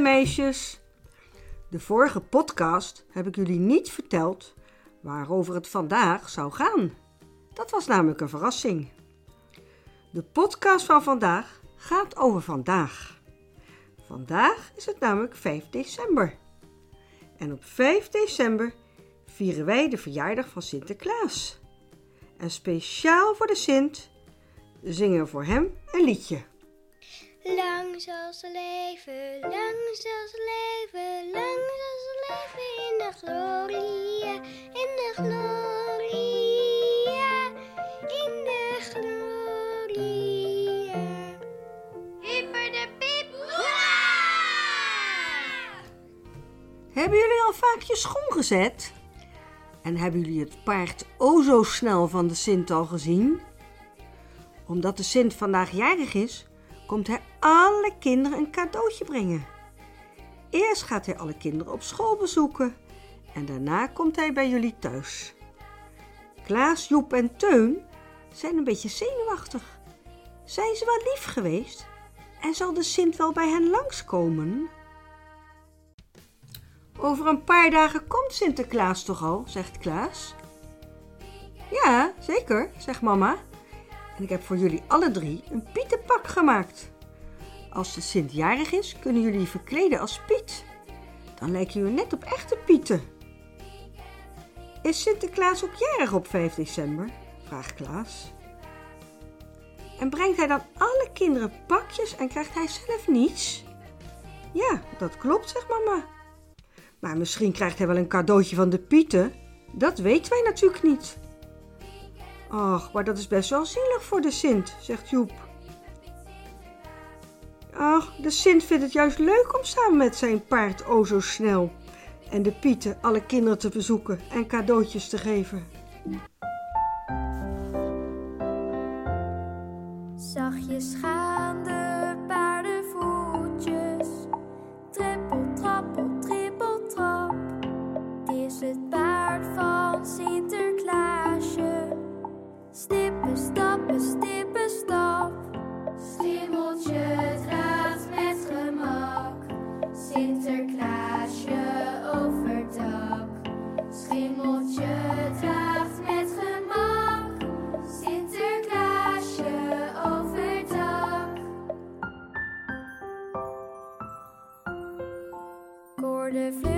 meisjes. De vorige podcast heb ik jullie niet verteld waarover het vandaag zou gaan. Dat was namelijk een verrassing. De podcast van vandaag gaat over vandaag. Vandaag is het namelijk 5 december. En op 5 december vieren wij de verjaardag van Sinterklaas. En speciaal voor de Sint zingen we voor hem een liedje. Lang zal ze leven, lang zal ze leven, lang zal ze leven in de gloria, in de gloria, in de gloria. Hyper de piep, Hebben jullie al vaak je schoen gezet? En hebben jullie het paard o zo snel van de Sint al gezien? Omdat de Sint vandaag jarig is, komt hij alle kinderen een cadeautje brengen. Eerst gaat hij alle kinderen op school bezoeken en daarna komt hij bij jullie thuis. Klaas, Joep en Teun zijn een beetje zenuwachtig. Zijn ze wel lief geweest? En zal de Sint wel bij hen langskomen? Over een paar dagen komt Sinterklaas toch al, zegt Klaas. Ja, zeker, zegt mama. En ik heb voor jullie alle drie een pietenpak gemaakt. Als de Sint jarig is, kunnen jullie je verkleden als Piet. Dan lijken jullie net op echte Pieten. Is Sinterklaas ook jarig op 5 december? vraagt Klaas. En brengt hij dan alle kinderen pakjes en krijgt hij zelf niets? Ja, dat klopt, zegt mama. Maar misschien krijgt hij wel een cadeautje van de Pieten. Dat weten wij natuurlijk niet. Ach, maar dat is best wel zielig voor de Sint, zegt Joep. Ach, de Sint vindt het juist leuk om samen met zijn paard o zo snel en de Pieten alle kinderen te bezoeken en cadeautjes te geven. Zachtjes gaan de paardenvoetjes. Ik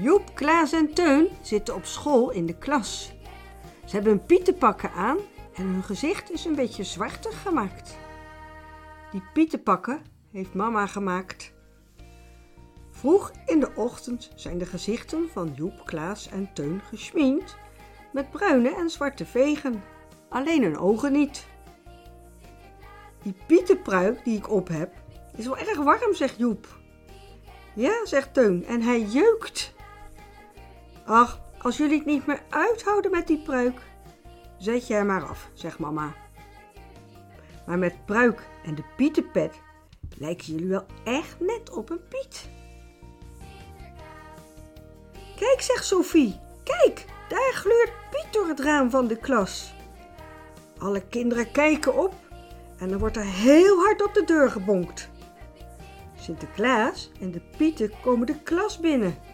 Joep, Klaas en Teun zitten op school in de klas. Ze hebben hun pietenpakken aan en hun gezicht is een beetje zwartig gemaakt. Die pietenpakken heeft mama gemaakt. Vroeg in de ochtend zijn de gezichten van Joep, Klaas en Teun geschminkt met bruine en zwarte vegen. Alleen hun ogen niet. Die pietenpruik die ik op heb is wel erg warm, zegt Joep. Ja, zegt Teun, en hij jeukt. Ach, als jullie het niet meer uithouden met die pruik, zet hem maar af, zegt mama. Maar met pruik en de pietenpet lijken jullie wel echt net op een piet. Kijk, zegt Sophie, kijk, daar gluurt Piet door het raam van de klas. Alle kinderen kijken op en dan wordt er heel hard op de deur gebonkt. Sinterklaas en de Pieten komen de klas binnen.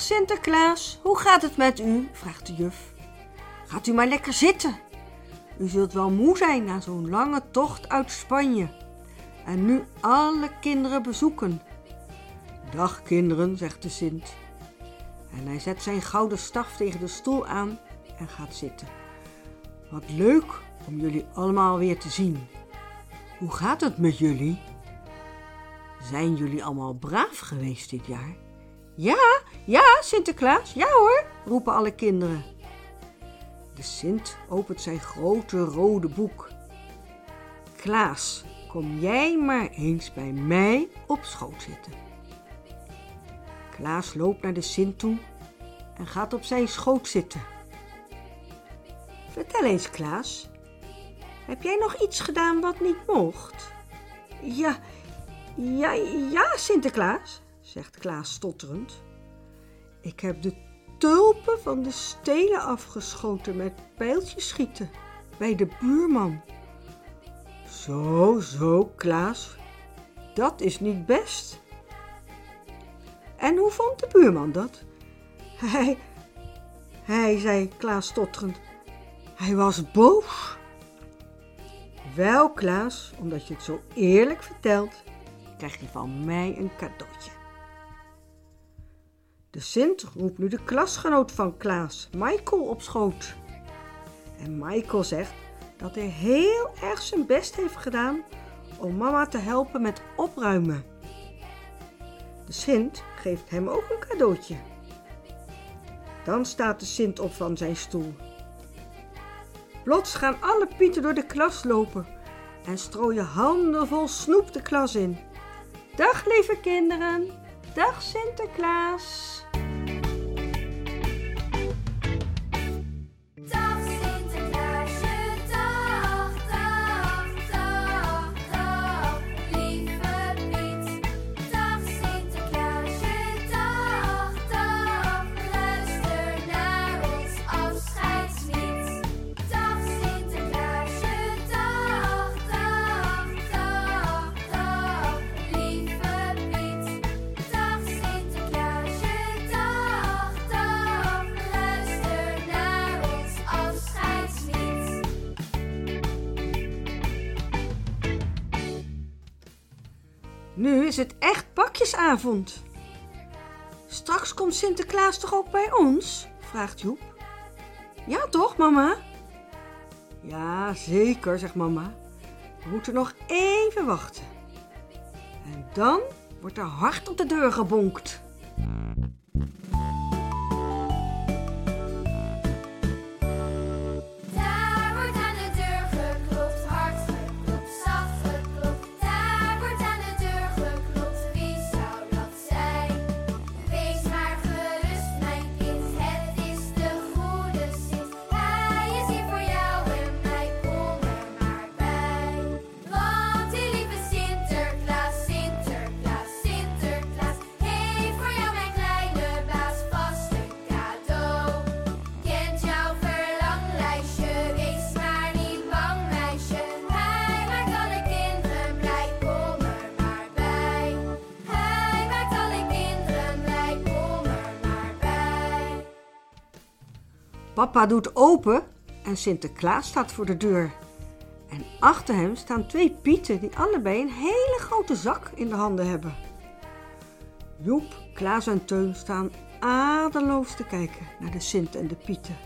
Sinterklaas, hoe gaat het met u? vraagt de juf. Gaat u maar lekker zitten. U zult wel moe zijn na zo'n lange tocht uit Spanje. En nu alle kinderen bezoeken. Dag kinderen, zegt de Sint. En hij zet zijn gouden staf tegen de stoel aan en gaat zitten. Wat leuk om jullie allemaal weer te zien. Hoe gaat het met jullie? Zijn jullie allemaal braaf geweest dit jaar? Ja, ja, Sinterklaas, ja hoor, roepen alle kinderen. De Sint opent zijn grote rode boek. Klaas, kom jij maar eens bij mij op schoot zitten. Klaas loopt naar de Sint toe en gaat op zijn schoot zitten. Vertel eens, Klaas. Heb jij nog iets gedaan wat niet mocht? Ja, ja, ja, Sinterklaas, zegt Klaas stotterend. Ik heb de tulpen van de stelen afgeschoten met pijltjes schieten bij de buurman. Zo, zo, Klaas. Dat is niet best. En hoe vond de buurman dat? Hij, hij, zei Klaas stotterend, hij was boos. Wel, Klaas, omdat je het zo eerlijk vertelt, krijg je van mij een cadeautje. De Sint roept nu de klasgenoot van Klaas, Michael, op schoot. En Michael zegt dat hij heel erg zijn best heeft gedaan om mama te helpen met opruimen. De Sint geeft hem ook een cadeautje. Dan staat de Sint op van zijn stoel. Plots gaan alle pieten door de klas lopen en strooien handenvol snoep de klas in. Dag lieve kinderen, dag Sinterklaas. Nu is het echt pakjesavond. Straks komt Sinterklaas toch ook bij ons? vraagt Joep. Ja, toch, mama? Ja, zeker, zegt mama. We moeten nog even wachten. En dan wordt er hard op de deur gebonkt. Papa doet open en Sinterklaas staat voor de deur. En achter hem staan twee pieten die allebei een hele grote zak in de handen hebben. Joep, Klaas en Teun staan ademloos te kijken naar de Sint en de pieten.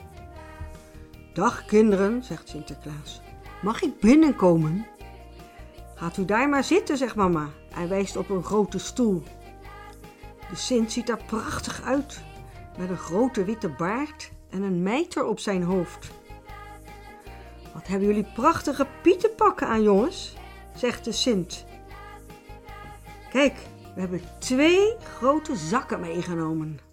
Dag kinderen, zegt Sinterklaas. Mag ik binnenkomen? Gaat u daar maar zitten, zegt mama en wijst op een grote stoel. De Sint ziet er prachtig uit, met een grote witte baard en een mijter op zijn hoofd. Wat hebben jullie prachtige pietenpakken aan, jongens, zegt de Sint. Kijk, we hebben twee grote zakken meegenomen.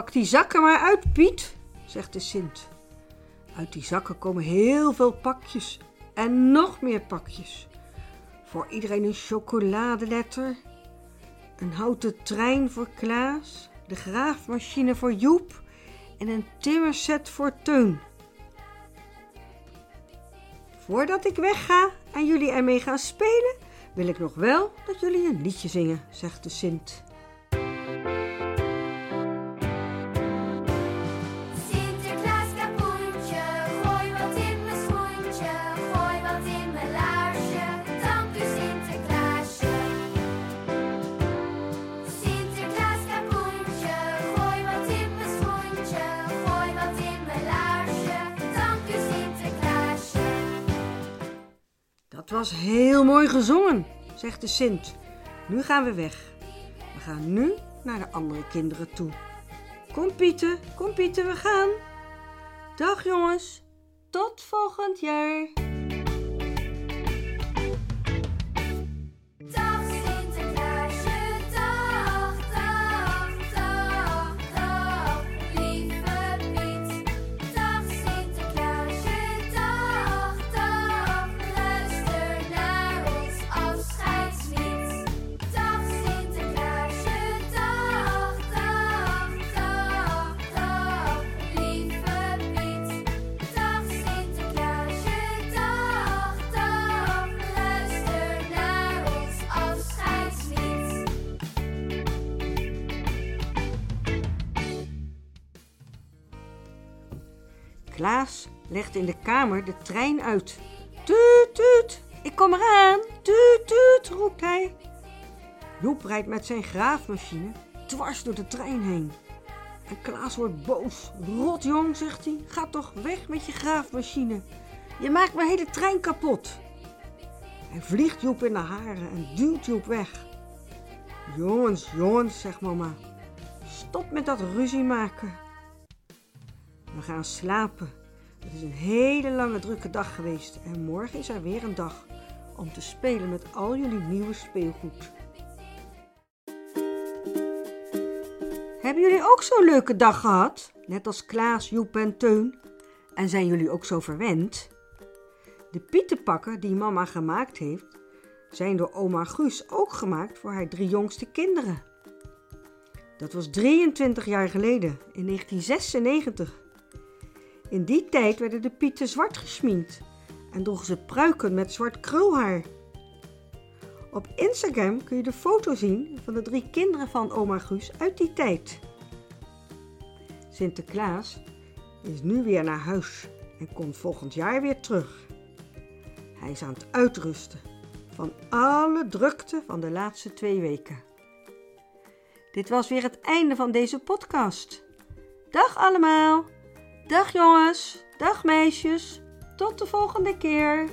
Pak die zakken maar uit, Piet, zegt de Sint. Uit die zakken komen heel veel pakjes en nog meer pakjes. Voor iedereen een chocoladeletter, een houten trein voor Klaas, de graafmachine voor Joep en een timmerset voor Teun. Voordat ik wegga en jullie ermee gaan spelen, wil ik nog wel dat jullie een liedje zingen, zegt de Sint. Dat was heel mooi gezongen, zegt de Sint. Nu gaan we weg. We gaan nu naar de andere kinderen toe. Kom Pieten, kom Pieten, we gaan. Dag jongens, tot volgend jaar. Klaas legt in de kamer de trein uit. Tuut, tuut, ik kom eraan. Tuut, tuut, roept hij. Joep rijdt met zijn graafmachine dwars door de trein heen. En Klaas wordt boos. Rotjong, zegt hij, ga toch weg met je graafmachine. Je maakt mijn hele trein kapot. Hij vliegt Joep in de haren en duwt Joep weg. Jongens, jongens, zegt mama. Stop met dat ruzie maken. We gaan slapen. Het is een hele lange drukke dag geweest en morgen is er weer een dag om te spelen met al jullie nieuwe speelgoed. Hebben jullie ook zo'n leuke dag gehad? Net als Klaas, Joep en Teun? En zijn jullie ook zo verwend? De pietenpakken die mama gemaakt heeft, zijn door oma Guus ook gemaakt voor haar drie jongste kinderen. Dat was 23 jaar geleden, in 1996. In die tijd werden de pieten zwart gesminkt en droegen ze pruiken met zwart krulhaar. Op Instagram kun je de foto zien van de drie kinderen van oma Guus uit die tijd. Sinterklaas is nu weer naar huis en komt volgend jaar weer terug. Hij is aan het uitrusten van alle drukte van de laatste twee weken. Dit was weer het einde van deze podcast. Dag allemaal! Dag jongens, dag meisjes, tot de volgende keer.